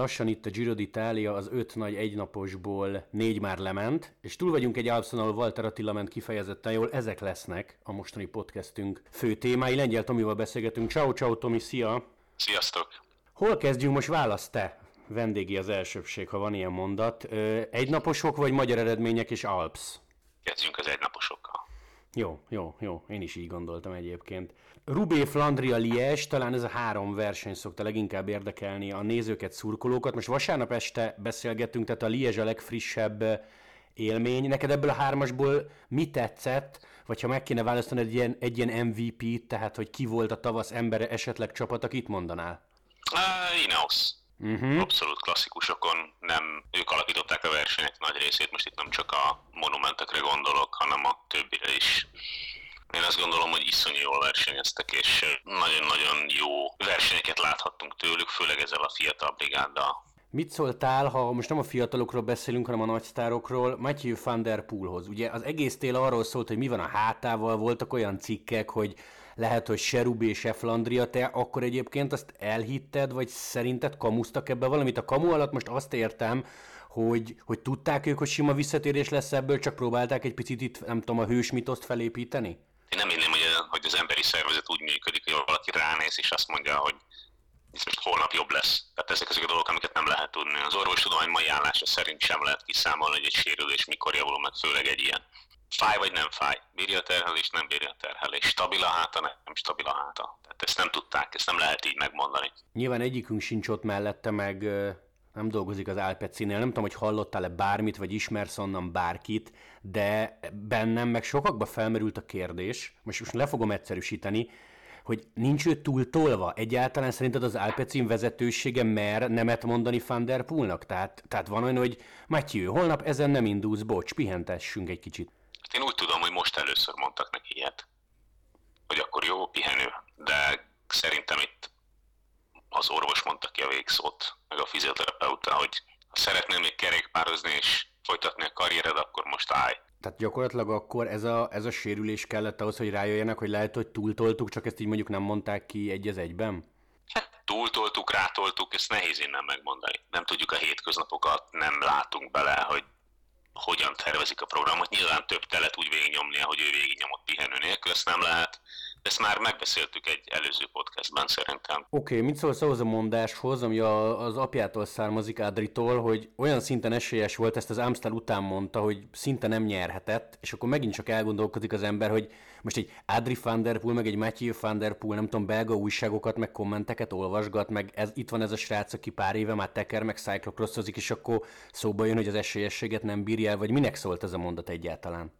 lassan itt a Giro d'Italia az öt nagy egynaposból négy már lement, és túl vagyunk egy Alpszon, ahol Walter Attila ment kifejezetten jól, ezek lesznek a mostani podcastünk fő témái. Lengyel Tomival beszélgetünk. Ciao, ciao Tomi, szia! Sziasztok! Hol kezdjünk most? Választ te! Vendégi az elsőbség, ha van ilyen mondat. Egynaposok vagy magyar eredmények és Alps? Kezdjünk az egynaposokkal. Jó, jó, jó, én is így gondoltam egyébként. Rubé, Flandria, Lies, talán ez a három verseny szokta leginkább érdekelni a nézőket, szurkolókat. Most vasárnap este beszélgettünk, tehát a Lies a legfrissebb élmény. Neked ebből a hármasból mi tetszett, vagy ha meg kéne választani egy ilyen, egy ilyen MVP-t, tehát hogy ki volt a tavasz embere, esetleg csapat, akit mondanál? Uh, Ineos. Uh-huh. Abszolút klasszikusokon nem ők alakították a versenyek nagy részét, most itt nem csak a monumentekre gondolok, hanem a többire is. Én azt gondolom, hogy iszonyú jól versenyeztek, és nagyon-nagyon jó versenyeket láthattunk tőlük, főleg ezzel a fiatal brigáddal. Mit szóltál, ha most nem a fiatalokról beszélünk, hanem a nagysztárokról, Matthew van der Poelhoz? Ugye az egész tél arról szólt, hogy mi van a hátával, voltak olyan cikkek, hogy lehet, hogy se Rubé, se Flandria, te akkor egyébként azt elhitted, vagy szerinted kamusztak ebbe valamit? A kamu alatt most azt értem, hogy, hogy tudták ők, hogy sima visszatérés lesz ebből, csak próbálták egy picit itt, nem tudom, a hős mitoszt felépíteni? Én nem hinném, hogy, hogy az emberi szervezet úgy működik, hogy valaki ránéz, és azt mondja, hogy ez most holnap jobb lesz. Tehát ezek azok a dolgok, amiket nem lehet tudni. Az orvostudomány mai állása szerint sem lehet kiszámolni, hogy egy sérülés mikor javul meg, főleg egy ilyen. Fáj vagy nem fáj, bírja a terhelés, nem bírja a terhelés, stabil a háta, nem stabil a háta. Tehát ezt nem tudták, ezt nem lehet így megmondani. Nyilván egyikünk sincs ott mellette, meg nem dolgozik az Alpecinél, nem tudom, hogy hallottál-e bármit, vagy ismersz onnan bárkit, de bennem meg sokakba felmerült a kérdés, most, most le fogom egyszerűsíteni, hogy nincs ő túl tolva? Egyáltalán szerinted az Alpecin vezetősége mer nemet mondani Van der Poolnak? Tehát, tehát van olyan, hogy Matthew, holnap ezen nem indulsz, bocs, pihentessünk egy kicsit. Hát én úgy tudom, hogy most először mondtak neki ilyet, hogy akkor jó, pihenő, de szerintem itt az orvos mondta ki a végszót, meg a fizioterapeuta, hogy ha szeretnél még kerékpározni és folytatni a karriered, akkor most állj. Tehát gyakorlatilag akkor ez a, ez a sérülés kellett ahhoz, hogy rájöjjenek, hogy lehet, hogy túltoltuk, csak ezt így mondjuk nem mondták ki egy az egyben? Hát túltoltuk, rátoltuk, ezt nehéz innen megmondani. Nem tudjuk a hétköznapokat, nem látunk bele, hogy hogyan tervezik a programot. Nyilván több telet úgy végignyomni, ahogy ő végignyomott pihenő nélkül, ezt nem lehet. Ezt már megbeszéltük egy előző podcastben szerintem. Oké, okay, mit szólsz ahhoz a mondáshoz, ami a, az apjától származik Adritól, hogy olyan szinten esélyes volt, ezt az Amstel után mondta, hogy szinte nem nyerhetett, és akkor megint csak elgondolkodik az ember, hogy most egy Adri van der Poel, meg egy Matthew van der Poel, nem tudom, belga újságokat, meg kommenteket olvasgat, meg ez, itt van ez a srác, aki pár éve már teker, meg cyclocrossozik, és akkor szóba jön, hogy az esélyességet nem bírja el, vagy minek szólt ez a mondat egyáltalán?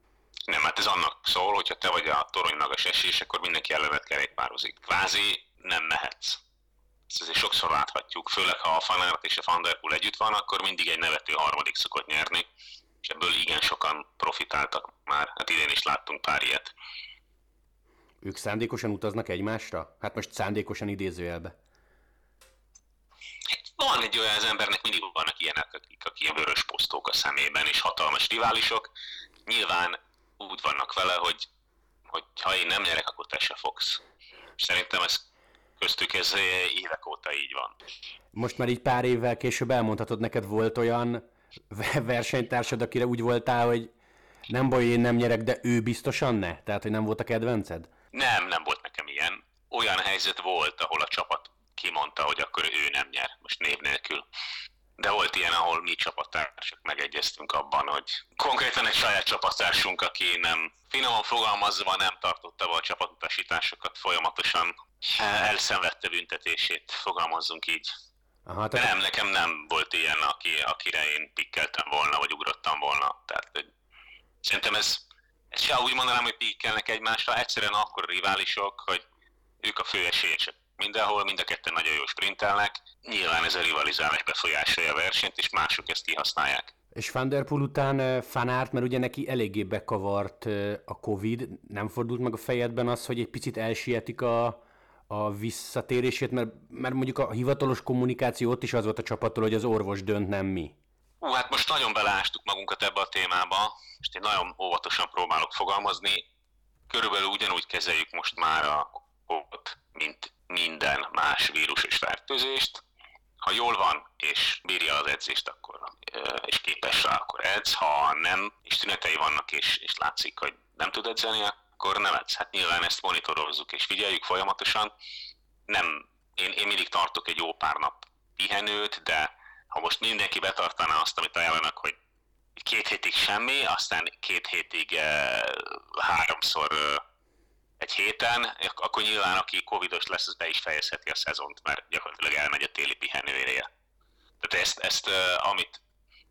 Nem, hát ez annak szól, hogyha te vagy a torony magas esés, akkor mindenki ellened kerékpározik. Kvázi nem mehetsz. Ezt azért sokszor láthatjuk, főleg ha a Fanart és a Fanderpool együtt van, akkor mindig egy nevető harmadik szokott nyerni, és ebből igen sokan profitáltak már. Hát idén is láttunk pár ilyet. Ők szándékosan utaznak egymásra? Hát most szándékosan idézőjelbe. Hát van egy olyan az embernek, mindig vannak ilyenek, akik, akik ilyen vörös posztók a szemében, és hatalmas riválisok. Nyilván úgy vannak vele, hogy, hogy ha én nem nyerek, akkor te se fogsz. És szerintem ez köztük ez évek óta így van. Most már így pár évvel később elmondhatod, neked volt olyan versenytársad, akire úgy voltál, hogy nem baj, én nem nyerek, de ő biztosan ne? Tehát, hogy nem volt a kedvenced? Nem, nem volt nekem ilyen. Olyan helyzet volt, ahol a csapat kimondta, hogy akkor ő nem nyer, most név nélkül de volt ilyen, ahol mi csapattársak megegyeztünk abban, hogy konkrétan egy saját csapattársunk, aki nem finoman fogalmazva nem tartotta be a csapatutasításokat, folyamatosan elszenvedte büntetését, fogalmazzunk így. Aha, de nem, nekem nem volt ilyen, aki, akire én pikkeltem volna, vagy ugrottam volna. Tehát hogy szerintem ez, ez se úgy mondanám, hogy pikkelnek egymásra, egyszerűen akkor riválisok, hogy ők a fő esélyesek mindenhol, mind a ketten nagyon jó sprintelnek, nyilván ez a rivalizálás befolyásolja a versenyt, és mások ezt kihasználják. És Van Der Poel után Fanárt, mert ugye neki eléggé bekavart a Covid, nem fordult meg a fejedben az, hogy egy picit elsietik a, a visszatérését, mert, mert mondjuk a hivatalos kommunikáció ott is az volt a csapattól, hogy az orvos dönt, nem mi. Hú, hát most nagyon beleástuk magunkat ebbe a témába, és én nagyon óvatosan próbálok fogalmazni. Körülbelül ugyanúgy kezeljük most már a mint minden más vírusos fertőzést, ha jól van, és bírja az edzést, akkor, és képes rá, akkor edz, ha nem, és tünetei vannak, és, és látszik, hogy nem tud edzeni, akkor nem edz. Hát nyilván ezt monitorozzuk, és figyeljük folyamatosan. Nem, én, én mindig tartok egy jó pár nap pihenőt, de ha most mindenki betartaná azt, amit ajánlanak, hogy két hétig semmi, aztán két hétig eh, háromszor eh, egy héten, akkor nyilván aki covidos lesz, az be is fejezheti a szezont, mert gyakorlatilag elmegy a téli pihenőéreje. Tehát ezt, ezt amit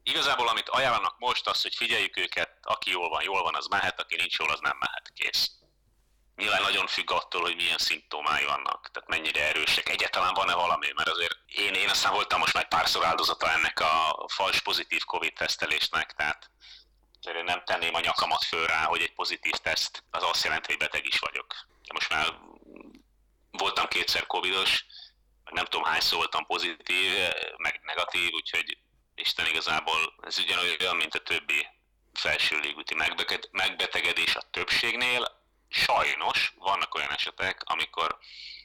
igazából amit ajánlanak most, az, hogy figyeljük őket, aki jól van, jól van, az mehet, aki nincs jól, az nem mehet, kész. Nyilván nagyon függ attól, hogy milyen szimptomái vannak, tehát mennyire erősek. Egyáltalán van-e valami, mert azért én, én aztán voltam most már párszor áldozata ennek a fals pozitív Covid tesztelésnek, tehát én nem tenném a nyakamat föl rá, hogy egy pozitív teszt az azt jelenti, hogy beteg is vagyok. Most már voltam kétszer covidos, nem tudom hányszor voltam pozitív, meg negatív, úgyhogy Isten igazából ez ugyanolyan, mint a többi felső légúti megbetegedés a többségnél, sajnos vannak olyan esetek, amikor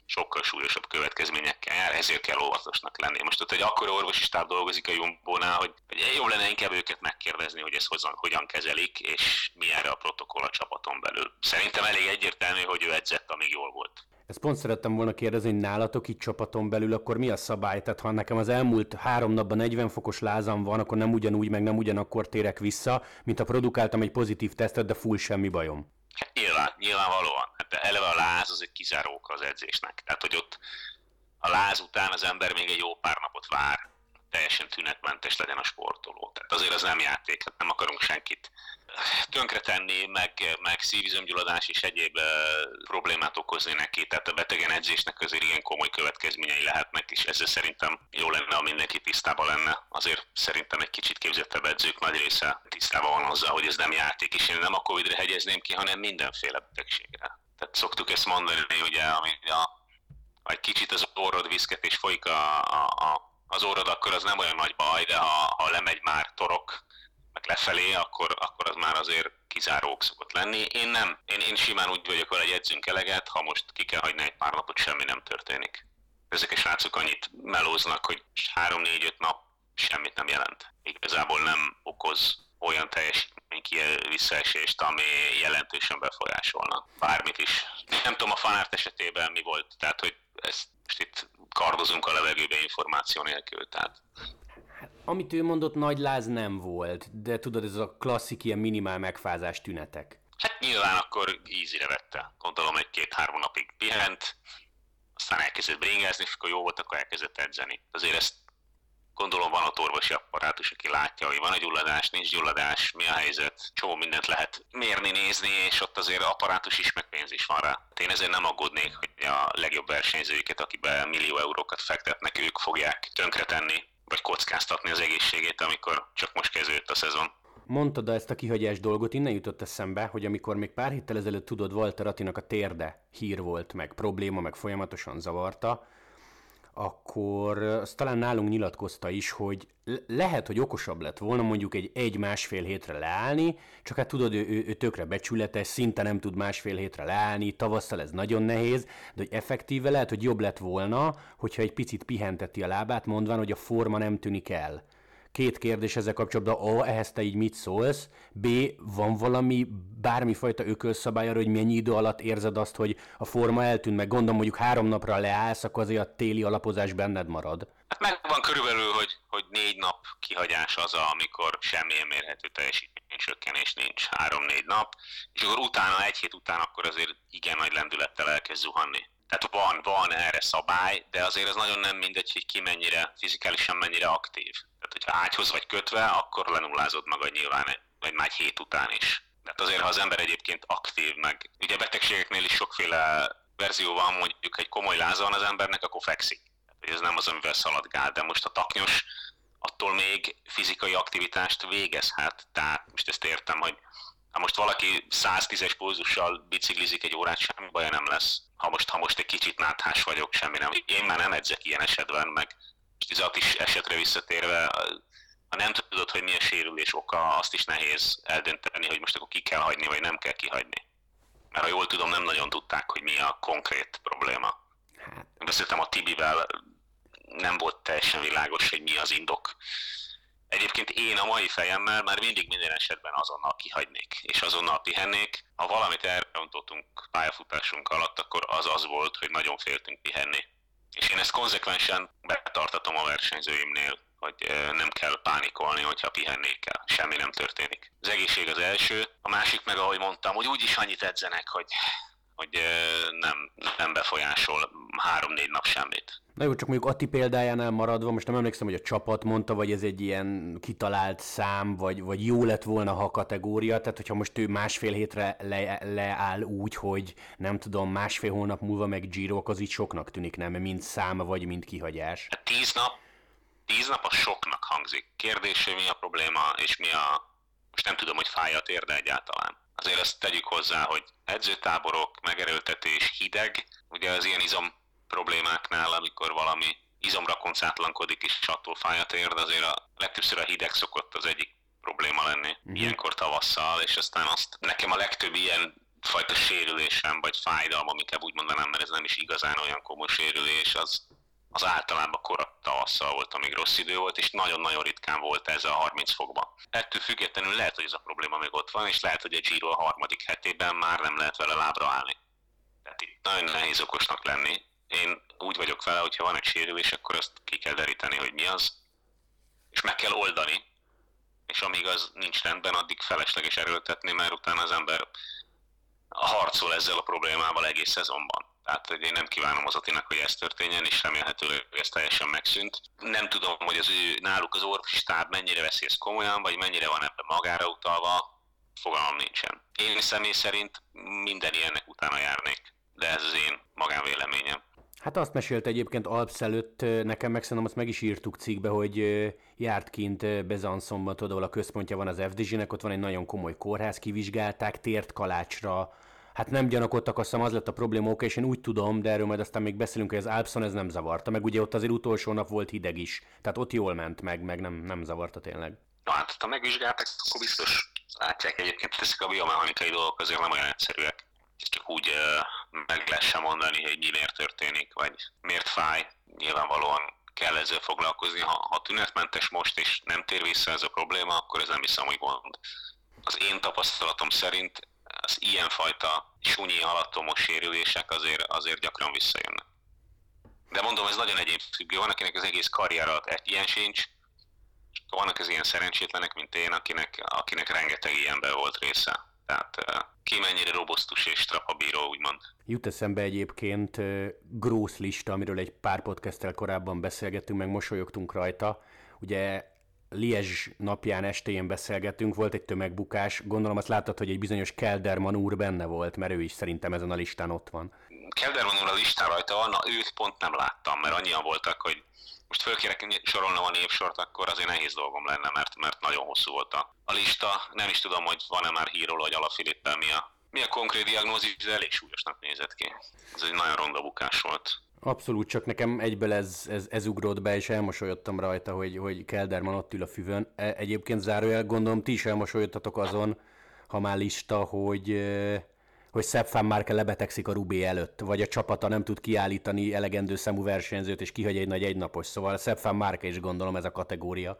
sokkal súlyosabb következményekkel jár, ezért kell óvatosnak lenni. Most ott egy akkora orvosi stáb dolgozik a Jumbónál, hogy, hogy jobb lenne inkább őket megkérdezni, hogy ezt hogyan, hogyan kezelik, és mi erre a protokoll a csapaton belül. Szerintem elég egyértelmű, hogy ő edzett, amíg jól volt. Ezt pont szerettem volna kérdezni, hogy nálatok itt csapaton belül, akkor mi a szabály? Tehát ha nekem az elmúlt három napban 40 fokos lázam van, akkor nem ugyanúgy, meg nem ugyanakkor térek vissza, mint ha produkáltam egy pozitív tesztet, de full semmi bajom. Hát nyilván, nyilvánvalóan. Hát eleve a láz az egy kizáró az edzésnek. Tehát, hogy ott a láz után az ember még egy jó pár napot vár, teljesen tünetmentes legyen a sportoló. Tehát azért az nem játék, hát nem akarunk senkit tönkretenni, meg, meg szívizomgyulladás és egyéb problémát okozni neki, tehát a betegen edzésnek azért igen komoly következményei lehetnek, és ezzel szerintem jó lenne, ha mindenki tisztában lenne. Azért szerintem egy kicsit képzettebb edzők nagy része tisztában van azzal, hogy ez nem játék, és én nem a Covid-re hegyezném ki, hanem mindenféle betegségre. Tehát szoktuk ezt mondani, ugye, ami a, egy kicsit az orrod viszket és folyik a, a, a az orrod, akkor az nem olyan nagy baj, de ha, ha lemegy már torok, meg lefelé, akkor, akkor az már azért kizárók szokott lenni. Én nem. Én, én simán úgy vagyok vele, hogy edzünk eleget, ha most ki kell hagyni egy pár napot, semmi nem történik. Ezek a srácok annyit melóznak, hogy 3-4-5 nap semmit nem jelent. Igazából nem okoz olyan teljesítmény visszaesést, ami jelentősen befolyásolna bármit is. Nem tudom a fanárt esetében mi volt, tehát hogy ezt most itt kardozunk a levegőbe információ nélkül, tehát amit ő mondott, nagy láz nem volt, de tudod, ez a klasszik ilyen minimál megfázás tünetek. Hát nyilván akkor ízire vette. Gondolom egy-két-három napig pihent, aztán elkezdett bringázni, és akkor jó volt, akkor elkezdett edzeni. Azért ezt gondolom van ott orvosi apparátus, aki látja, hogy van egy gyulladás, nincs gyulladás, mi a helyzet, csomó mindent lehet mérni, nézni, és ott azért apparátus is, meg pénz is van rá. Hát én ezért nem aggódnék, hogy a legjobb versenyzőiket, akibe millió eurókat fektetnek, ők fogják tönkretenni vagy kockáztatni az egészségét, amikor csak most kezdődött a szezon. Mondtad ezt a kihagyás dolgot, innen jutott eszembe, hogy amikor még pár héttel ezelőtt tudod, Walter Attinak a térde hír volt, meg probléma, meg folyamatosan zavarta, akkor azt talán nálunk nyilatkozta is, hogy lehet, hogy okosabb lett volna mondjuk egy egy-másfél hétre leállni, csak hát tudod, ő, ő, ő tökre becsületes, szinte nem tud másfél hétre leállni, tavasszal ez nagyon nehéz, de hogy effektíve lehet, hogy jobb lett volna, hogyha egy picit pihenteti a lábát, mondván, hogy a forma nem tűnik el. Két kérdés ezzel kapcsolatban. A, ehhez te így mit szólsz? B, van valami, bármifajta ökölszabály arra, hogy mennyi idő alatt érzed azt, hogy a forma eltűnt, meg gondolom mondjuk három napra leállsz, akkor azért a téli alapozás benned marad. Hát megvan körülbelül, hogy, hogy négy nap kihagyás az, amikor semmilyen mérhető teljesítmény csökkenés nincs, három-négy nap, és akkor utána, egy hét után akkor azért igen nagy lendülettel elkezd zuhanni. Tehát van, van erre szabály, de azért az nagyon nem mindegy, hogy ki mennyire, fizikálisan mennyire aktív. Tehát, hogyha ágyhoz vagy kötve, akkor lenullázod magad nyilván, vagy már egy hét után is. Tehát azért, ha az ember egyébként aktív, meg ugye betegségeknél is sokféle verzió van, mondjuk egy komoly láza van az embernek, akkor fekszik. Tehát, ez nem az, amivel szaladgál, de most a taknyos attól még fizikai aktivitást végezhet. Tehát most ezt értem, hogy ha most valaki 110-es pulzussal biciklizik egy órát, semmi baja nem lesz. Ha most, ha most egy kicsit náthás vagyok, semmi nem. Én már nem edzek ilyen esetben, meg 16 is esetre visszatérve, ha nem tudod, hogy mi a sérülés oka, azt is nehéz eldönteni, hogy most akkor ki kell hagyni, vagy nem kell kihagyni. Mert ha jól tudom, nem nagyon tudták, hogy mi a konkrét probléma. Hát. Beszéltem a Tibivel, nem volt teljesen világos, hogy mi az indok. Egyébként én a mai fejemmel már mindig minden esetben azonnal kihagynék, és azonnal pihennék. Ha valamit elrontottunk pályafutásunk alatt, akkor az az volt, hogy nagyon féltünk pihenni. És én ezt konzekvensen betartatom a versenyzőimnél, hogy nem kell pánikolni, hogyha pihennék kell. Semmi nem történik. Az egészség az első, a másik meg, ahogy mondtam, hogy úgyis annyit edzenek, hogy hogy nem, nem befolyásol három-négy nap semmit. Na jó, csak mondjuk Atti példájánál maradva, most nem emlékszem, hogy a csapat mondta, vagy ez egy ilyen kitalált szám, vagy, vagy jó lett volna, ha a kategória, tehát hogyha most ő másfél hétre le, leáll úgy, hogy nem tudom, másfél hónap múlva meg Giro, az így soknak tűnik, nem? Mint szám, vagy mint kihagyás. Hát tíz nap, tíz nap a soknak hangzik. Kérdés, hogy mi a probléma, és mi a... Most nem tudom, hogy fáj a térde egyáltalán azért azt tegyük hozzá, hogy edzőtáborok, megerőltetés, hideg, ugye az ilyen izom problémáknál, amikor valami izomra koncátlankodik és attól fáj a térd, azért a legtöbbször a hideg szokott az egyik probléma lenni, uh-huh. ilyenkor tavasszal, és aztán azt nekem a legtöbb ilyen fajta sérülésem, vagy fájdalom, inkább úgy mondanám, mert ez nem is igazán olyan komoly sérülés, az az általában korai tavasszal volt, amíg rossz idő volt, és nagyon-nagyon ritkán volt ez a 30 fokban. Ettől függetlenül lehet, hogy ez a probléma még ott van, és lehet, hogy a Giro a harmadik hetében már nem lehet vele lábra állni. Tehát itt nagyon nehéz okosnak lenni. Én úgy vagyok vele, hogyha van egy sérülés, akkor azt ki kell deríteni, hogy mi az, és meg kell oldani, és amíg az nincs rendben, addig felesleges erőltetni, mert utána az ember harcol ezzel a problémával egész szezonban. Tehát én nem kívánom az Atinak, hogy ez történjen, és remélhetőleg ez teljesen megszűnt. Nem tudom, hogy az ő náluk az orvosi stáb mennyire veszi ezt komolyan, vagy mennyire van ebben magára utalva, fogalmam nincsen. Én személy szerint minden ilyennek utána járnék, de ez az én magánvéleményem. Hát azt mesélt egyébként Alps előtt, nekem meg szerintem azt meg is írtuk cikkbe, hogy járt kint Bezanszonban, tudod, ahol a központja van az FDZ-nek, ott van egy nagyon komoly kórház, kivizsgálták, tért kalácsra, hát nem gyanakodtak, azt hiszem az lett a probléma, oké, és én úgy tudom, de erről majd aztán még beszélünk, hogy az Alpson ez nem zavarta, meg ugye ott azért utolsó nap volt hideg is, tehát ott jól ment meg, meg nem, nem zavarta tényleg. Na hát, ha megvizsgáltak, akkor biztos látják egyébként, ezek a biomechanikai dolgok azért nem olyan egyszerűek. Csak úgy uh, meg lehessen mondani, hogy mi miért történik, vagy miért fáj. Nyilvánvalóan kell ezzel foglalkozni. Ha, ha tünetmentes most és nem tér vissza ez a probléma, akkor ez nem hiszem, hogy gond. Az én tapasztalatom szerint az ilyenfajta sunyi alattomos sérülések azért, azért gyakran visszajönnek. De mondom, ez nagyon függő. Van, akinek az egész karrier alatt egy ilyen sincs, vannak az ilyen szerencsétlenek, mint én, akinek, akinek rengeteg ilyenben volt része. Tehát ki mennyire robosztus és trapabíró, úgymond. Jut eszembe egyébként Grósz lista, amiről egy pár podcasttel korábban beszélgettünk, meg mosolyogtunk rajta. Ugye Liezs napján estén beszélgettünk, volt egy tömegbukás, gondolom azt láttad, hogy egy bizonyos Kelderman úr benne volt, mert ő is szerintem ezen a listán ott van. Kelderman úr a listán rajta van, na őt pont nem láttam, mert annyian voltak, hogy most fölkérek sorolnom a névsort, akkor azért nehéz dolgom lenne, mert, mert nagyon hosszú volt a, a lista. Nem is tudom, hogy van-e már hírról, hogy Alafilippel mi a, mi a konkrét diagnózis, de elég súlyosnak nézett ki. Ez egy nagyon ronda bukás volt. Abszolút, csak nekem egyből ez, ez, ez ugrott be, és elmosolyodtam rajta, hogy, hogy Kelderman ott ül a füvön. E, egyébként zárójel gondolom, ti is elmosolyodtatok azon, ha már lista, hogy, hogy van Márke lebetegszik a Rubé előtt, vagy a csapata nem tud kiállítani elegendő számú versenyzőt, és kihagy egy nagy egynapos. Szóval van Márke is gondolom ez a kategória.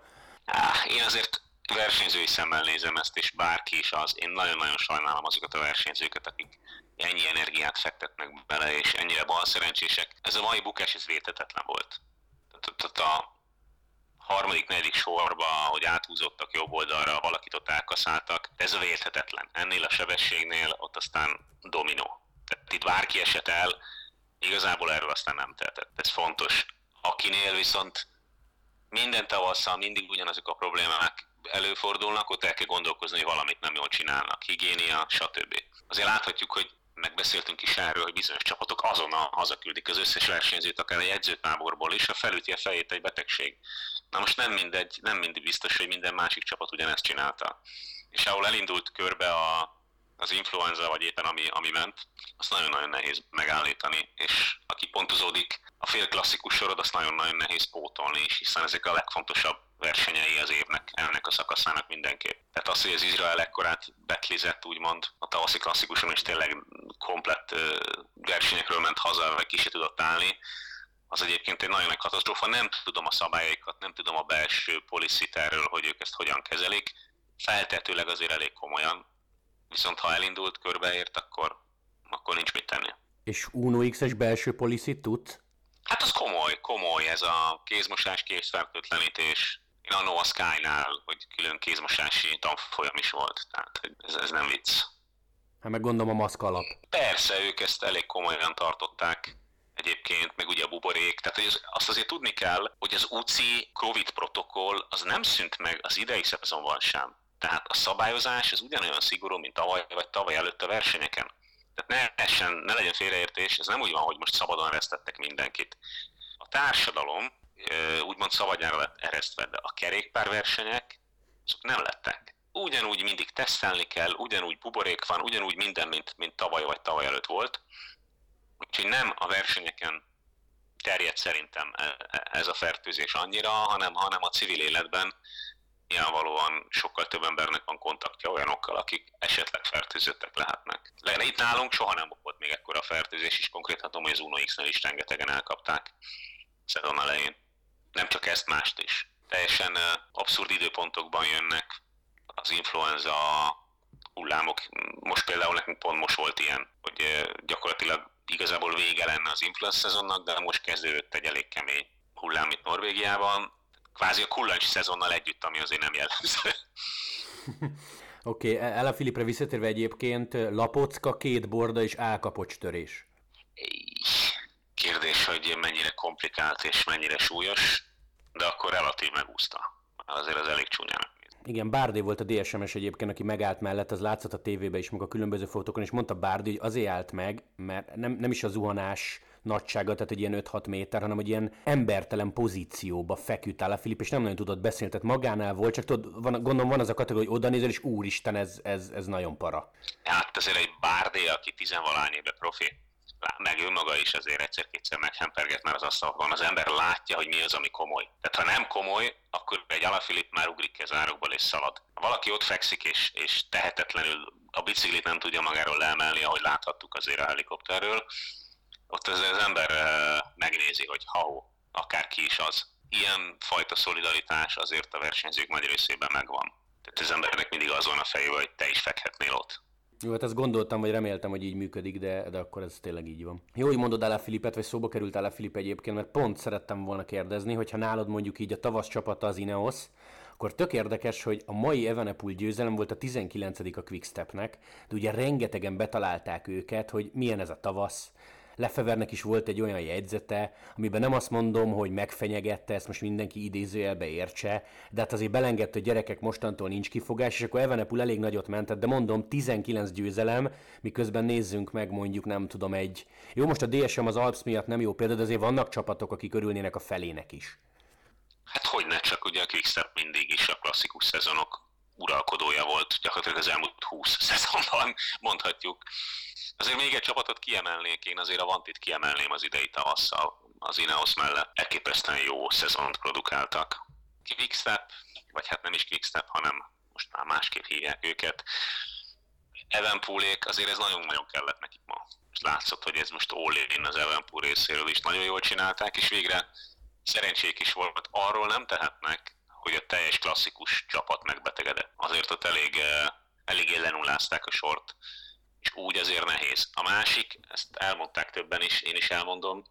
Én azért versenyzői szemmel nézem ezt, és bárki is az. Én nagyon-nagyon sajnálom azokat a versenyzőket, akik ennyi energiát fektetnek bele, és ennyire bal szerencsések. Ez a mai bukás, ez vétetetlen volt. Tehát a harmadik, negyedik sorba, hogy áthúzottak jobb oldalra, valakit ott elkaszáltak, ez a vérthetetlen. Ennél a sebességnél ott aztán dominó. Tehát itt bárki esett el, igazából erről aztán nem tehetett. Ez fontos. Akinél viszont minden tavasszal mindig ugyanazok a problémák előfordulnak, ott el kell gondolkozni, hogy valamit nem jól csinálnak, higiénia, stb. Azért láthatjuk, hogy megbeszéltünk is erről, hogy bizonyos csapatok azonnal hazaküldik az összes versenyzőt, akár egy edzőtáborból is, ha felüti a fejét egy betegség. Na most nem mindegy, nem mindig biztos, hogy minden másik csapat ugyanezt csinálta. És ahol elindult körbe a, az influenza, vagy éppen ami, ami ment, azt nagyon-nagyon nehéz megállítani, és aki pontozódik, a fél klasszikus sorod azt nagyon-nagyon nehéz pótolni is, hiszen ezek a legfontosabb versenyei az évnek, ennek a szakaszának mindenképp. Tehát az, hogy az Izrael ekkorát betlizett, úgymond, a tavaszi klasszikuson is tényleg komplett versenyekről ment haza, vagy ki se tudott állni, az egyébként egy nagyon nagy katasztrófa. Nem tudom a szabályaikat, nem tudom a belső policit erről, hogy ők ezt hogyan kezelik. Feltetőleg azért elég komolyan. Viszont ha elindult, körbeért, akkor, akkor nincs mit tenni. És Uno X-es belső policit tud? Hát az komoly, komoly ez a kézmosás, kézfertőtlenítés. Én a a Sky-nál, hogy külön kézmosási tanfolyam is volt, tehát ez, ez nem vicc. Hát meg gondolom a maszk alap. Persze, ők ezt elég komolyan tartották egyébként, meg ugye a buborék. Tehát hogy azt azért tudni kell, hogy az UCI COVID protokoll az nem szűnt meg az idei szezonban sem. Tehát a szabályozás az ugyanolyan szigorú, mint tavaly vagy tavaly előtt a versenyeken. Tehát ne, essen, ne legyen félreértés, ez nem úgy van, hogy most szabadon eresztettek mindenkit. A társadalom úgymond szabadjára lett eresztve, de a kerékpárversenyek azok nem lettek. Ugyanúgy mindig tesztelni kell, ugyanúgy buborék van, ugyanúgy minden, mint, mint tavaly vagy tavaly előtt volt. Úgyhogy nem a versenyeken terjed szerintem e, e, ez a fertőzés annyira, hanem, hanem a civil életben nyilvánvalóan sokkal több embernek van kontaktja olyanokkal, akik esetleg fertőzöttek lehetnek. Lenne itt nálunk soha nem volt még ekkora fertőzés, és konkrétan tudom, hogy az Uno X-nél is rengetegen elkapták szezon elején. Nem csak ezt, mást is. Teljesen abszurd időpontokban jönnek az influenza hullámok. Most például nekünk pont most volt ilyen, hogy gyakorlatilag igazából vége lenne az influenza szezonnak, de most kezdődött egy elég kemény hullám itt Norvégiában. Kvázi a kullancs szezonnal együtt, ami azért nem jellemző. Oké, okay, Ella Filipre visszatérve egyébként lapocka, két borda és álkapocs törés. Kérdés, hogy mennyire komplikált és mennyire súlyos, de akkor relatív megúszta. Azért az elég csúnyának igen, Bárdé volt a DSMS egyébként, aki megállt mellett, az látszott a tévében is, meg a különböző fotókon, és mondta Bárdé, hogy azért állt meg, mert nem, nem is a zuhanás nagysága, tehát egy ilyen 5-6 méter, hanem egy ilyen embertelen pozícióba feküdt áll a Filip, és nem nagyon tudott beszélni, tehát magánál volt, csak tudod, van, gondolom van az a kategória, hogy oda nézel, és úristen, ez, ez, ez nagyon para. Hát azért egy Bárdé, aki tizenvalány éve profi, meg ő maga is azért egyszer-kétszer meghemperget már az asztalban, az ember látja, hogy mi az, ami komoly. Tehát ha nem komoly, akkor egy Alafilip már ugrik ki az árokból és szalad. Ha valaki ott fekszik és, és tehetetlenül a biciklit nem tudja magáról leemelni, ahogy láthattuk azért a helikopterről, ott az, az ember megnézi, hogy ha akár ki is az. Ilyen fajta szolidaritás azért a versenyzők nagy részében megvan. Tehát az embernek mindig azon a fejében, hogy te is fekhetnél ott. Jó, hát ezt gondoltam, vagy reméltem, hogy így működik, de, de akkor ez tényleg így van. Jó, hogy mondod el Filipet, vagy szóba került el Filip egyébként, mert pont szerettem volna kérdezni, hogyha nálad mondjuk így a tavasz csapata az Ineos, akkor tök érdekes, hogy a mai Evenepul győzelem volt a 19. a Quickstepnek, de ugye rengetegen betalálták őket, hogy milyen ez a tavasz, Lefevernek is volt egy olyan jegyzete, amiben nem azt mondom, hogy megfenyegette, ezt most mindenki idézőjelbe értse, de hát azért belengedte, hogy gyerekek mostantól nincs kifogás, és akkor Evenepul elég nagyot mentett, de mondom, 19 győzelem, miközben nézzünk meg mondjuk, nem tudom, egy... Jó, most a DSM az Alps miatt nem jó példa, de azért vannak csapatok, akik örülnének a felének is. Hát hogy ne csak, ugye a Quickstep mindig is a klasszikus szezonok uralkodója volt gyakorlatilag az elmúlt 20 szezonban, mondhatjuk. Azért még egy csapatot kiemelnék, én azért a Vantit kiemelném az idei tavasszal, az Ineos mellett. Elképesztően jó szezont produkáltak. Quickstep, vagy hát nem is Quickstep, hanem most már másképp hívják őket. Evenpoolék, azért ez nagyon-nagyon kellett nekik ma. És látszott, hogy ez most all az Evenpool részéről is nagyon jól csinálták, és végre szerencsék is volt. Arról nem tehetnek, hogy a teljes klasszikus csapat megbetegedett. Azért ott elég, eh, elég lenullázták a sort, és úgy azért nehéz. A másik, ezt elmondták többen is, én is elmondom,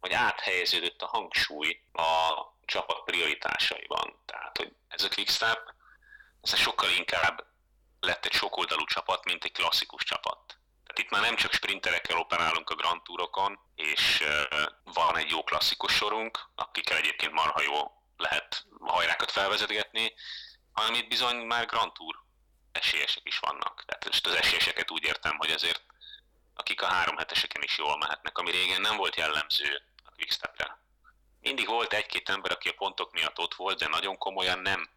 hogy áthelyeződött a hangsúly a csapat prioritásaiban. Tehát, hogy ez a Quickstep, ez sokkal inkább lett egy sokoldalú csapat, mint egy klasszikus csapat. Tehát itt már nem csak sprinterekkel operálunk a Grand Tourokon, és van egy jó klasszikus sorunk, akikkel egyébként marha jó lehet hajrákat felvezetgetni, hanem itt bizony már Grand Tour esélyesek is vannak. Tehát most az esélyeseket úgy értem, hogy azért akik a három heteseken is jól mehetnek, ami régen nem volt jellemző a Quickstepre. Mindig volt egy-két ember, aki a pontok miatt ott volt, de nagyon komolyan nem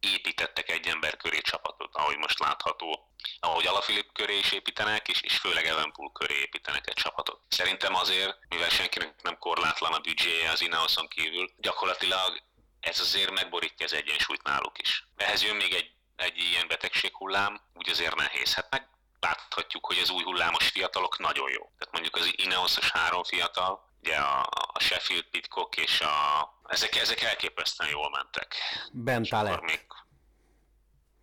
építettek egy ember köré csapatot, ahogy most látható, ahogy Alafilip köré is építenek, és, és főleg Evenpool köré építenek egy csapatot. Szerintem azért, mivel senkinek nem korlátlan a büdzséje az Ineoson kívül, gyakorlatilag ez azért megborítja az egyensúlyt náluk is. Ehhez jön még egy, egy ilyen betegséghullám, úgy azért nehéz. Hát meg láthatjuk, hogy az új hullámos fiatalok nagyon jó. Tehát mondjuk az Ineosos három fiatal ugye a, a Sheffield Pitcock és a, ezek, ezek elképesztően jól mentek. Ben Talett. Még,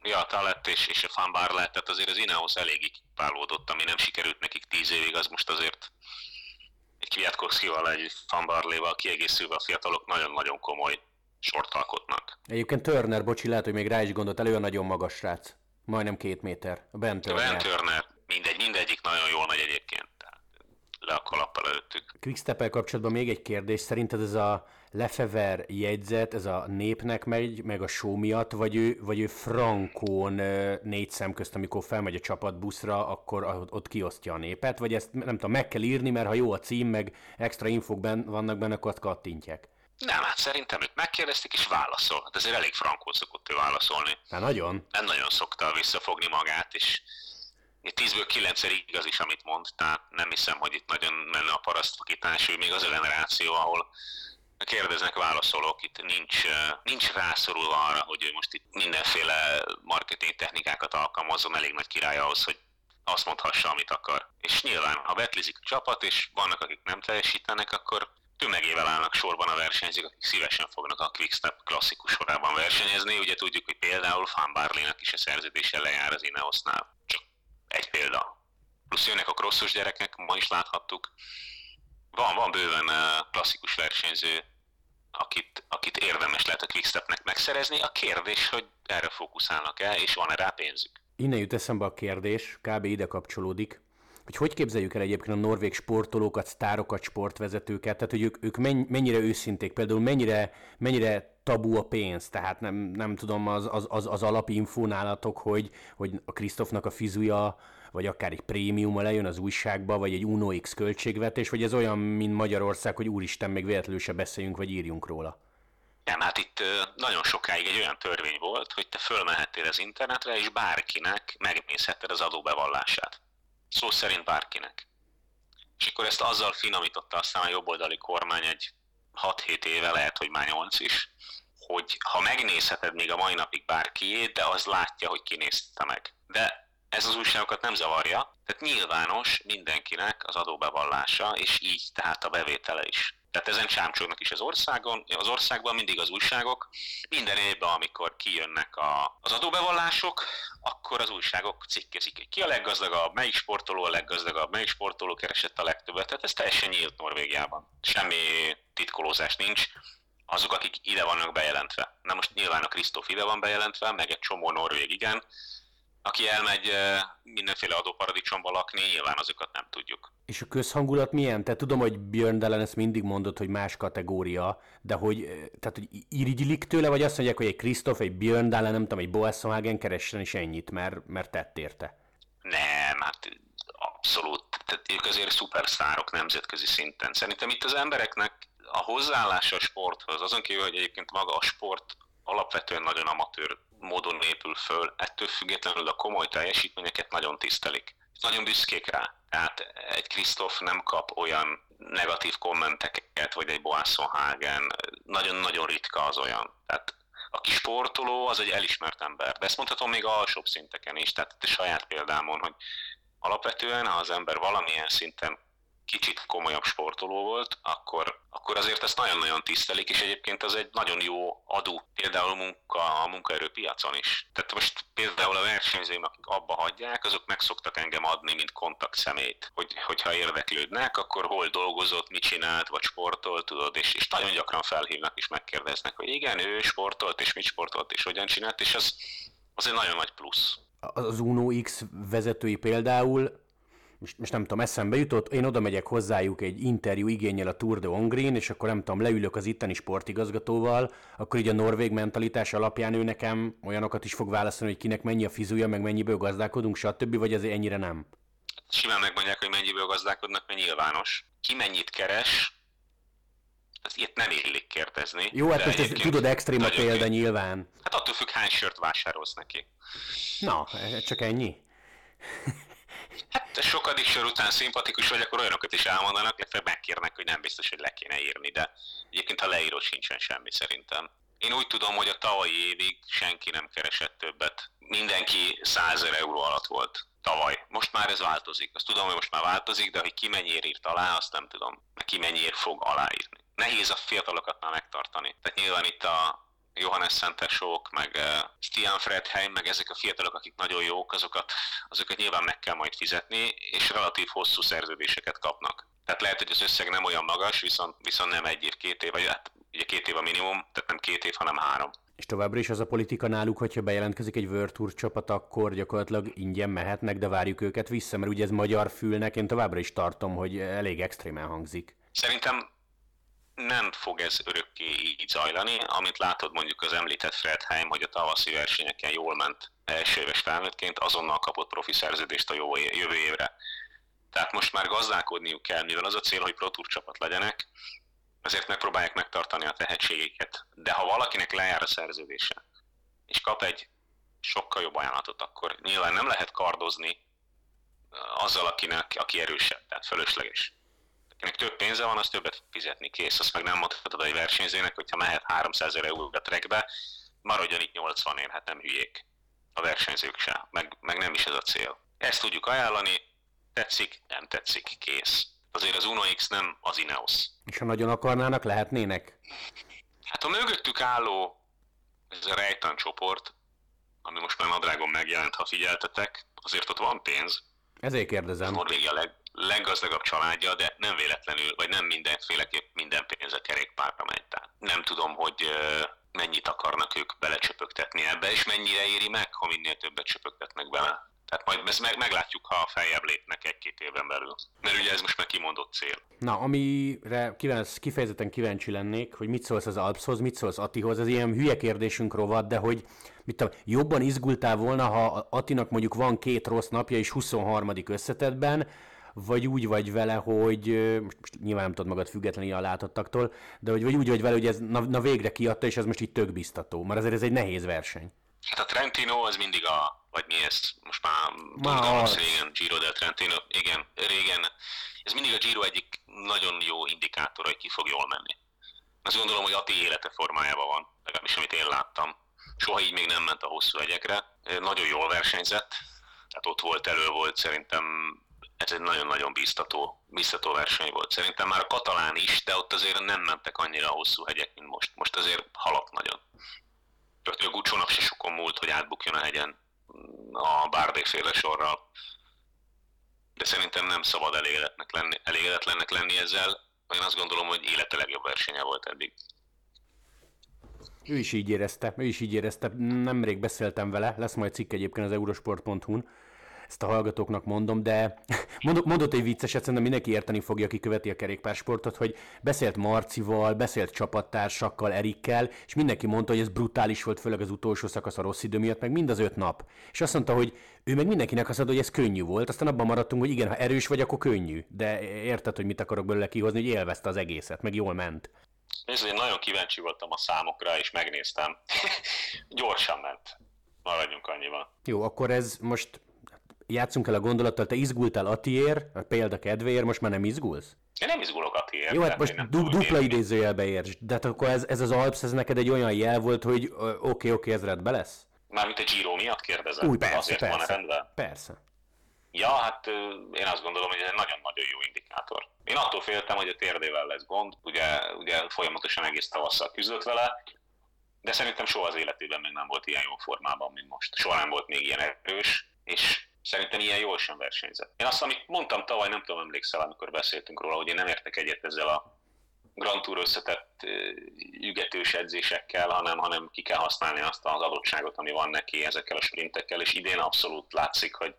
ja, Talett és, és a Fan Barlett, tehát azért az Ineos eléggé kipálódott, ami nem sikerült nekik tíz évig, az most azért egy Kwiatkowskival, egy Fan Barléval kiegészülve a fiatalok nagyon-nagyon komoly sort alkotnak. Egyébként Turner, bocsi, lehet, hogy még rá is gondolt elő, a nagyon magas srác. Majdnem két méter. A Ben Turner. Ben Turner. Mindegy, mindegyik nagyon jól megy egyébként. Le a kalappal előttük. quickstep kapcsolatban még egy kérdés. Szerinted ez a Lefever jegyzet, ez a népnek megy, meg a show miatt, vagy ő, vagy ő frankón négy szem közt, amikor felmegy a csapatbuszra, akkor ott kiosztja a népet, vagy ezt nem tudom, meg kell írni, mert ha jó a cím, meg extra infok ben, vannak benne, akkor azt kattintják. Nem, hát szerintem őt megkérdezték, és válaszol. Hát ezért elég frankul szokott ő válaszolni. Hát nagyon. Nem nagyon szokta visszafogni magát, és 10-ből 9 igaz is, amit mond, tehát nem hiszem, hogy itt nagyon menne a parasztvakítás, ő még az a generáció, ahol kérdeznek, válaszolok, itt nincs, nincs rászorulva arra, hogy ő most itt mindenféle marketing technikákat alkalmazzon, elég nagy király ahhoz, hogy azt mondhassa, amit akar. És nyilván, ha betlizik a csapat, és vannak, akik nem teljesítenek, akkor tömegével állnak sorban a versenyzők, akik szívesen fognak a Quickstep klasszikus sorában versenyezni. Ugye tudjuk, hogy például Fan Barley-nak is a szerződése lejár az Ineosnál. Csak egy példa. Plusz jönnek a crossos gyerekek, ma is láthattuk. Van, van bőven klasszikus versenyző, akit, akit érdemes lehet a Quickstepnek megszerezni. A kérdés, hogy erre fókuszálnak-e, és van-e rá pénzük. Innen jut eszembe a kérdés, kb. ide kapcsolódik hogy hogy képzeljük el egyébként a norvég sportolókat, sztárokat, sportvezetőket, tehát hogy ők, ők mennyire őszinték, például mennyire, mennyire tabu a pénz, tehát nem, nem tudom, az, az, az, az alapinfó nálatok, hogy, hogy a Krisztofnak a fizuja, vagy akár egy prémiuma lejön az újságba, vagy egy Uno X költségvetés, vagy ez olyan, mint Magyarország, hogy úristen, még véletlenül se beszéljünk, vagy írjunk róla. Nem, hát itt nagyon sokáig egy olyan törvény volt, hogy te fölmehettél az internetre, és bárkinek megnézhetted az adóbevallását szó szerint bárkinek. És akkor ezt azzal finomította aztán a jobboldali kormány egy 6-7 éve, lehet, hogy már 8 is, hogy ha megnézheted még a mai napig bárkiét, de az látja, hogy kinézte meg. De ez az újságokat nem zavarja, tehát nyilvános mindenkinek az adóbevallása, és így tehát a bevétele is. Tehát ezen csámcsognak is az országon, az országban mindig az újságok. Minden évben, amikor kijönnek a, az adóbevallások, akkor az újságok cikkezik. Ki a leggazdagabb, melyik sportoló a leggazdagabb, melyik sportoló keresett a legtöbbet. Tehát ez teljesen nyílt Norvégiában. Semmi titkolózás nincs azok, akik ide vannak bejelentve. Na most nyilván a Krisztóf ide van bejelentve, meg egy csomó norvég igen, aki elmegy mindenféle adóparadicsomba lakni, nyilván azokat nem tudjuk. És a közhangulat milyen? Te tudom, hogy Björn Dellen ezt mindig mondott, hogy más kategória, de hogy, tehát, hogy irigylik tőle, vagy azt mondják, hogy egy Krisztof, egy Björn Dellen, nem tudom, egy Boasson keressen is ennyit, mert, mert tett érte. Nem, hát abszolút. Tehát ők azért szuperszárok nemzetközi szinten. Szerintem itt az embereknek a hozzáállása a sporthoz, azon kívül, hogy egyébként maga a sport alapvetően nagyon amatőr módon épül föl, ettől függetlenül a komoly teljesítményeket nagyon tisztelik. Nagyon büszkék rá. Tehát egy Krisztof nem kap olyan negatív kommenteket, vagy egy Boasson Hagen, nagyon-nagyon ritka az olyan. Tehát aki sportoló, az egy elismert ember. De ezt mondhatom még alsóbb szinteken is, tehát a saját példámon, hogy alapvetően, ha az ember valamilyen szinten kicsit komolyabb sportoló volt, akkor, akkor azért ezt nagyon-nagyon tisztelik, és egyébként az egy nagyon jó adó, például munka, a munkaerőpiacon is. Tehát most például a versenyzőim, akik abba hagyják, azok meg szoktak engem adni, mint kontakt szemét, hogy, hogyha érdeklődnek, akkor hol dolgozott, mit csinált, vagy sportolt, tudod, és, és nagyon gyakran felhívnak és megkérdeznek, hogy igen, ő sportolt, és mit sportolt, és hogyan csinált, és az, az egy nagyon nagy plusz. Az Uno X vezetői például most, most nem tudom, eszembe jutott, én oda megyek hozzájuk egy interjú igényel a Tour de Hongrin, és akkor nem tudom, leülök az itteni sportigazgatóval, akkor így a norvég mentalitás alapján ő nekem olyanokat is fog válaszolni, hogy kinek mennyi a fizúja, meg mennyiből gazdálkodunk, stb., vagy azért ennyire nem? Simán megmondják, hogy mennyiből gazdálkodnak, mert nyilvános. Ki mennyit keres, ezt ilyet nem illik kérdezni. Jó, hát most ezt tudod extrém a példa nyilván. Hát attól függ, hány sört vásárolsz neki. Na, csak ennyi. Hát sokadik sor után szimpatikus vagy, akkor olyanokat is elmondanak, illetve megkérnek, hogy nem biztos, hogy le kéne írni, de egyébként ha leíró sincsen semmi szerintem. Én úgy tudom, hogy a tavalyi évig senki nem keresett többet. Mindenki 100 euró alatt volt. tavaly. Most már ez változik. Azt tudom, hogy most már változik, de hogy ki mennyiért írt alá, azt nem tudom. Ki mennyiért fog aláírni. Nehéz a fiatalokat már megtartani. Tehát nyilván itt a Johannes Szentesók, meg uh, Stian Fredheim, meg ezek a fiatalok, akik nagyon jók, azokat, azokat nyilván meg kell majd fizetni, és relatív hosszú szerződéseket kapnak. Tehát lehet, hogy az összeg nem olyan magas, viszont, viszont nem egy év, két év, vagy hát ugye két év a minimum, tehát nem két év, hanem három. És továbbra is az a politika náluk, hogyha bejelentkezik egy World Tour csapat, akkor gyakorlatilag ingyen mehetnek, de várjuk őket vissza, mert ugye ez magyar fülnek, én továbbra is tartom, hogy elég extrémen hangzik. Szerintem nem fog ez örökké így zajlani. Amit látod mondjuk az említett Fredheim, hogy a tavaszi versenyeken jól ment első éves felnőttként, azonnal kapott profi szerződést a jövő évre. Tehát most már gazdálkodniuk kell, mivel az a cél, hogy Pro Tour csapat legyenek, ezért megpróbálják megtartani a tehetségeket. De ha valakinek lejár a szerződése, és kap egy sokkal jobb ajánlatot, akkor nyilván nem lehet kardozni azzal, akinek, aki erősebb, tehát fölösleges. Akinek több pénze van, az többet fizetni kész. Azt meg nem mondhatod egy versenyzőnek, hogyha mehet 300 ezer euró a trackbe, maradjon itt 80 ér, hát nem hülyék a versenyzők se, meg, meg nem is ez a cél. Ezt tudjuk ajánlani, tetszik, nem tetszik, kész azért az Uno X nem az Ineos. És ha nagyon akarnának, lehetnének? Hát a mögöttük álló, ez a Rejtan csoport, ami most már nadrágon megjelent, ha figyeltetek, azért ott van pénz. Ezért kérdezem. Norvégia leg, leggazdagabb családja, de nem véletlenül, vagy nem mindenféleképp minden pénz a kerékpárra megy. Tehát nem tudom, hogy mennyit akarnak ők belecsöpögtetni ebbe, és mennyire éri meg, ha minél többet csöpögtetnek bele. Tehát majd ezt meg, meglátjuk, ha feljebb lépnek egy-két éven belül. Mert ugye ez most már kimondott cél. Na, amire kívánsz, kifejezetten kíváncsi lennék, hogy mit szólsz az Alpshoz, mit szólsz Atihoz, ez ilyen hülye kérdésünk rovat, de hogy mit tudom, jobban izgultál volna, ha Atinak mondjuk van két rossz napja és 23. összetetben, vagy úgy vagy vele, hogy most, most nyilván nem tudod magad függetlenül a látottaktól, de hogy vagy úgy vagy vele, hogy ez na, na végre kiadta, és ez most itt tök biztató, mert azért ez egy nehéz verseny. Hát a Trentino az mindig a, vagy mi ez, most már tudom, régen Giro del Trentino, igen, régen, ez mindig a Giro egyik nagyon jó indikátor, hogy ki fog jól menni. Azt gondolom, hogy Ati élete formájában van, legalábbis amit én láttam. Soha így még nem ment a hosszú egyekre. Nagyon jól versenyzett, tehát ott volt, elő volt, szerintem ez egy nagyon-nagyon biztató, biztató verseny volt. Szerintem már a katalán is, de ott azért nem mentek annyira hosszú hegyek, mint most. Most azért halak nagyon. A Gucsónak se sokon múlt, hogy átbukjon a hegyen a Bárdék féle sorral. De szerintem nem szabad elégedetnek lenni, elégedetlennek lenni ezzel. Én azt gondolom, hogy élete legjobb versenye volt eddig. Ő is így érezte, ő is így érezte. Nemrég beszéltem vele, lesz majd cikk egyébként az eurosport.hu-n, ezt a hallgatóknak mondom, de mondott, mondott egy vicceset, szerintem mindenki érteni fogja, aki követi a kerékpársportot, hogy beszélt Marcival, beszélt csapattársakkal, Erikkel, és mindenki mondta, hogy ez brutális volt, főleg az utolsó szakasz a rossz idő miatt, meg mind az öt nap. És azt mondta, hogy ő meg mindenkinek azt mondta, hogy ez könnyű volt, aztán abban maradtunk, hogy igen, ha erős vagy, akkor könnyű. De érted, hogy mit akarok belőle kihozni, hogy élvezte az egészet, meg jól ment. Nézd, én nagyon kíváncsi voltam a számokra, és megnéztem. Gyorsan ment. Maradjunk annyiban. Jó, akkor ez most játszunk el a gondolattal, te izgultál Atiér, a példa kedvéért, most már nem izgulsz? Én nem izgulok Atiér. Jó, hát most du- dupla idézőjelbe érts. De hát akkor ez, ez az Alps, ez neked egy olyan jel volt, hogy oké, oké, okay, okay, ez rendben lesz? Mármint a Giro miatt kérdezem. Úgy, persze, Azért persze, van rendben? Persze. Ja, hát én azt gondolom, hogy ez egy nagyon-nagyon jó indikátor. Én attól féltem, hogy a térdével lesz gond, ugye, ugye folyamatosan egész tavasszal küzdött vele, de szerintem soha az életében még nem volt ilyen jó formában, mint most. Soha nem volt még ilyen erős, és Szerintem ilyen jól sem versenyzett. Én azt, amit mondtam tavaly, nem tudom, emlékszel, amikor beszéltünk róla, hogy én nem értek egyet ezzel a Grand Tour összetett ügetős edzésekkel, hanem, hanem ki kell használni azt az adottságot, ami van neki ezekkel a sprintekkel, és idén abszolút látszik, hogy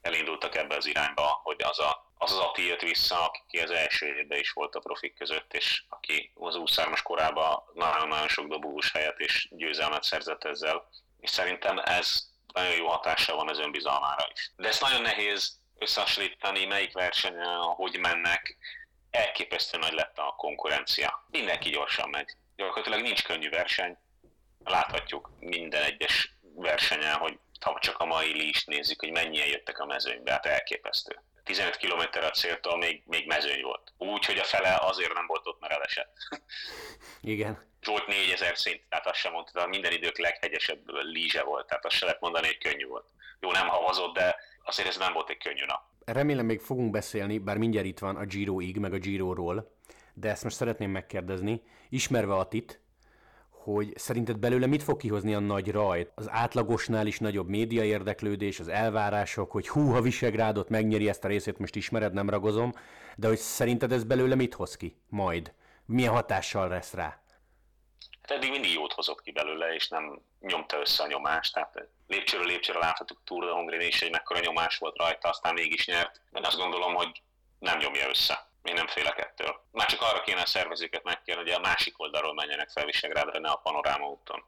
elindultak ebbe az irányba, hogy az a, az, az Ati jött vissza, aki az első évben is volt a profik között, és aki az 23 korában nagyon-nagyon sok dobogós helyet és győzelmet szerzett ezzel. És szerintem ez nagyon jó hatása van az önbizalmára is. De ezt nagyon nehéz összehasonlítani, melyik versenyen, hogy mennek. Elképesztő nagy lett a konkurencia. Mindenki gyorsan megy. Gyakorlatilag nincs könnyű verseny. Láthatjuk minden egyes versenyen, hogy ha csak a mai list nézzük, hogy mennyien jöttek a mezőnybe, hát elképesztő. 15 km a céltól még, még mezőny volt. Úgy, hogy a fele azért nem volt ott, mert elesett. Igen. Zsolt 4000 szint, tehát azt sem mondta, minden idők leghegyesebb lízse volt, tehát azt se lehet mondani, hogy könnyű volt. Jó, nem havazott, de azért ez nem volt egy könnyű nap. Remélem még fogunk beszélni, bár mindjárt itt van a Giro-ig, meg a Giro-ról, de ezt most szeretném megkérdezni, ismerve Atit, hogy szerinted belőle mit fog kihozni a nagy rajt? Az átlagosnál is nagyobb média érdeklődés, az elvárások, hogy hú, ha Visegrádot megnyeri ezt a részét, most ismered, nem ragozom, de hogy szerinted ez belőle mit hoz ki majd? Milyen hatással lesz rá? Hát eddig mindig jót hozott ki belőle, és nem nyomta össze a nyomást, tehát lépcsőről lépcsőre láthatjuk Tour de Hongrie is, hogy mekkora nyomás volt rajta, aztán mégis nyert. De azt gondolom, hogy nem nyomja össze. Én nem félek ettől. Már csak arra kéne a szervezőket megkérni, hogy a másik oldalról menjenek fel Visegrádra, ne a panoráma úton.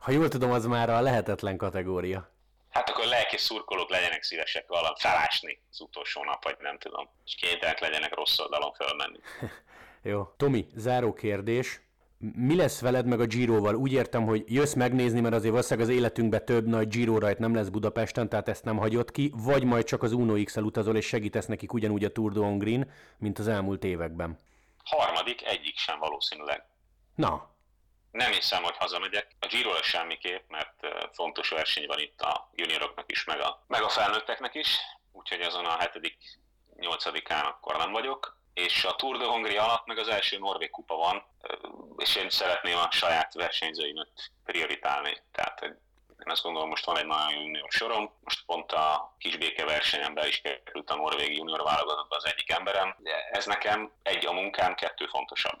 Ha jól tudom, az már a lehetetlen kategória. Hát akkor lelki szurkolók legyenek szívesek valami felásni az utolsó nap, vagy nem tudom. És kénytelenek legyenek rossz oldalon fölmenni. Jó. Tomi, záró kérdés mi lesz veled meg a Giroval? Úgy értem, hogy jössz megnézni, mert azért valószínűleg az életünkben több nagy Giro rajt nem lesz Budapesten, tehát ezt nem hagyod ki, vagy majd csak az Uno X-el utazol és segítesz nekik ugyanúgy a Tour de Hongrin, mint az elmúlt években. Harmadik, egyik sem valószínűleg. Na. Nem hiszem, hogy hazamegyek. A giro semmiképp, mert fontos verseny van itt a junioroknak is, meg a, meg a felnőtteknek is, úgyhogy azon a hetedik, nyolcadikán akkor nem vagyok és a Tour de Hongria alatt meg az első Norvég kupa van, és én szeretném a saját versenyzőimet prioritálni. Tehát én azt gondolom, most van egy nagyon junior sorom, most pont a kisbéke versenyen be is került a Norvég junior válogatottba az egyik emberem. Ez nekem egy a munkám, kettő fontosabb.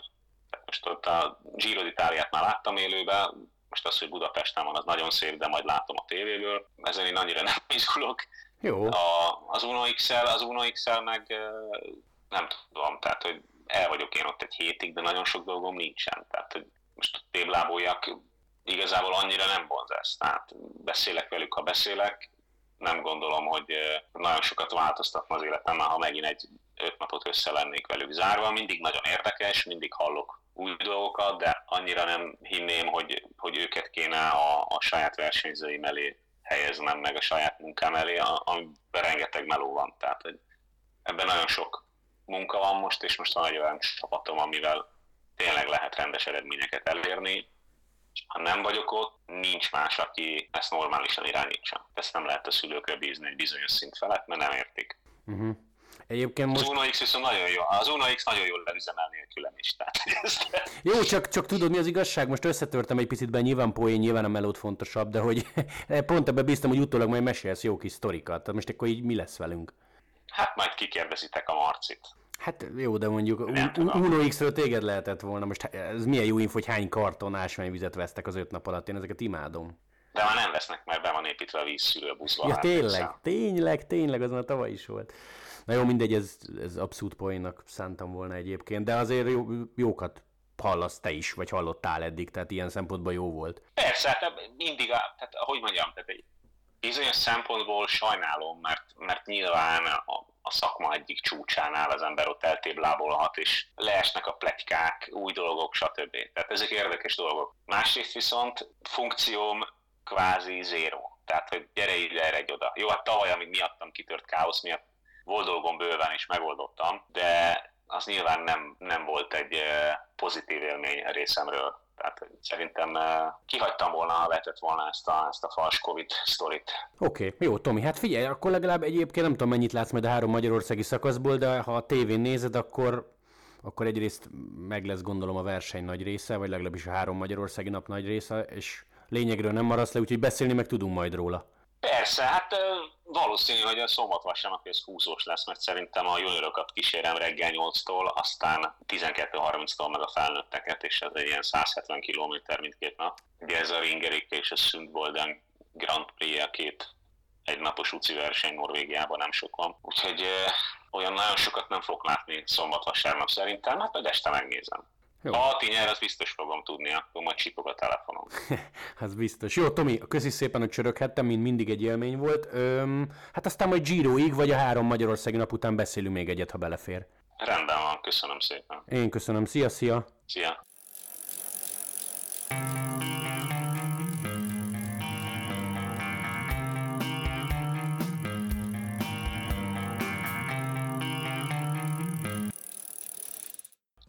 Tehát most ott a Giro d'Italiát már láttam élőben, most az, hogy Budapesten van, az nagyon szép, de majd látom a tévéből. Ezen én annyira nem izgulok. Jó. A, az Uno XL, az Uno XL meg nem tudom, tehát hogy el vagyok én ott egy hétig, de nagyon sok dolgom nincsen. Tehát, hogy most tébláboljak, igazából annyira nem vonz ezt. Tehát beszélek velük, ha beszélek, nem gondolom, hogy nagyon sokat változtatna az életemben, ha megint egy öt napot össze lennék velük zárva. Mindig nagyon érdekes, mindig hallok új dolgokat, de annyira nem hinném, hogy, hogy őket kéne a, a saját versenyzőim elé helyeznem, meg a saját munkám elé, amiben rengeteg meló van. Tehát hogy ebben nagyon sok munka van most, és most van egy olyan csapatom, amivel tényleg lehet rendes eredményeket elérni. Ha nem vagyok ott, nincs más, aki ezt normálisan irányítsa. Ezt nem lehet a szülőkre bízni egy bizonyos szint felett, mert nem értik. Uh-huh. Egyébként most... Az Uno X viszont nagyon jó. Az Uno X nagyon jól leüzemel nélkülem is. Tehát Jó, csak, csak tudod mi az igazság? Most összetörtem egy picit be, nyilván poén, nyilván a melód fontosabb, de hogy pont ebbe bíztam, hogy utólag majd mesélsz jó kis sztorikat. Tehát most akkor így mi lesz velünk? Hát majd kikérdezitek a Marcit. Hát jó, de mondjuk Uno X-ről téged lehetett volna. Most ez milyen jó info, hogy hány karton ásványvizet vesztek az öt nap alatt. Én ezeket imádom. De már nem vesznek, mert be van építve a vízszűrőbuszba. Ja, tényleg, tényleg, tényleg, az már tavaly is volt. Na jó, mindegy, ez, ez abszolút poénnak szántam volna egyébként, de azért jó, jókat hallasz te is, vagy hallottál eddig, tehát ilyen szempontból jó volt. Persze, hát mindig, a, tehát ahogy mondjam, tehát egy bizonyos szempontból sajnálom, mert, mert nyilván a, a szakma egyik csúcsánál az ember ott eltéblábolhat, és leesnek a pletykák, új dolgok, stb. Tehát ezek érdekes dolgok. Másrészt viszont funkcióm kvázi zéró. Tehát, hogy gyere erre egy oda. Jó, hát tavaly, amíg miattam kitört káosz miatt, volt dolgom bőven, és megoldottam, de az nyilván nem, nem volt egy eh, pozitív élmény a részemről. Tehát szerintem eh, kihagytam volna, ha lehetett volna ezt a, ezt a fals Covid sztorit. Oké, okay, jó, Tomi, hát figyelj, akkor legalább egyébként nem tudom mennyit látsz majd a három magyarországi szakaszból, de ha a tévén nézed, akkor akkor egyrészt meg lesz gondolom a verseny nagy része, vagy legalábbis a három magyarországi nap nagy része, és lényegről nem maradsz le, úgyhogy beszélni meg tudunk majd róla. Persze, hát valószínű, hogy a szombat vasárnap ez húzós lesz, mert szerintem a juniorokat kísérem reggel 8-tól, aztán 12.30-tól meg a felnőtteket, és ez egy ilyen 170 km mindkét nap. Ugye ez a Ringerik és a Sundbolden Grand Prix, a két egy napos UCI verseny Norvégiában nem sok van. Úgyhogy olyan nagyon sokat nem fog látni szombat-vasárnap szerintem, hát majd este megnézem. Jó. Ha a nyer, az biztos fogom tudni, akkor majd csipog a telefonom. az biztos. Jó, Tomi, köszi szépen, hogy csöröghettem, mint mindig egy élmény volt. Öm, hát aztán majd Giroig, vagy a három Magyarországi nap után beszélünk még egyet, ha belefér. Rendben van, köszönöm szépen. Én köszönöm. Szia, szia! Szia!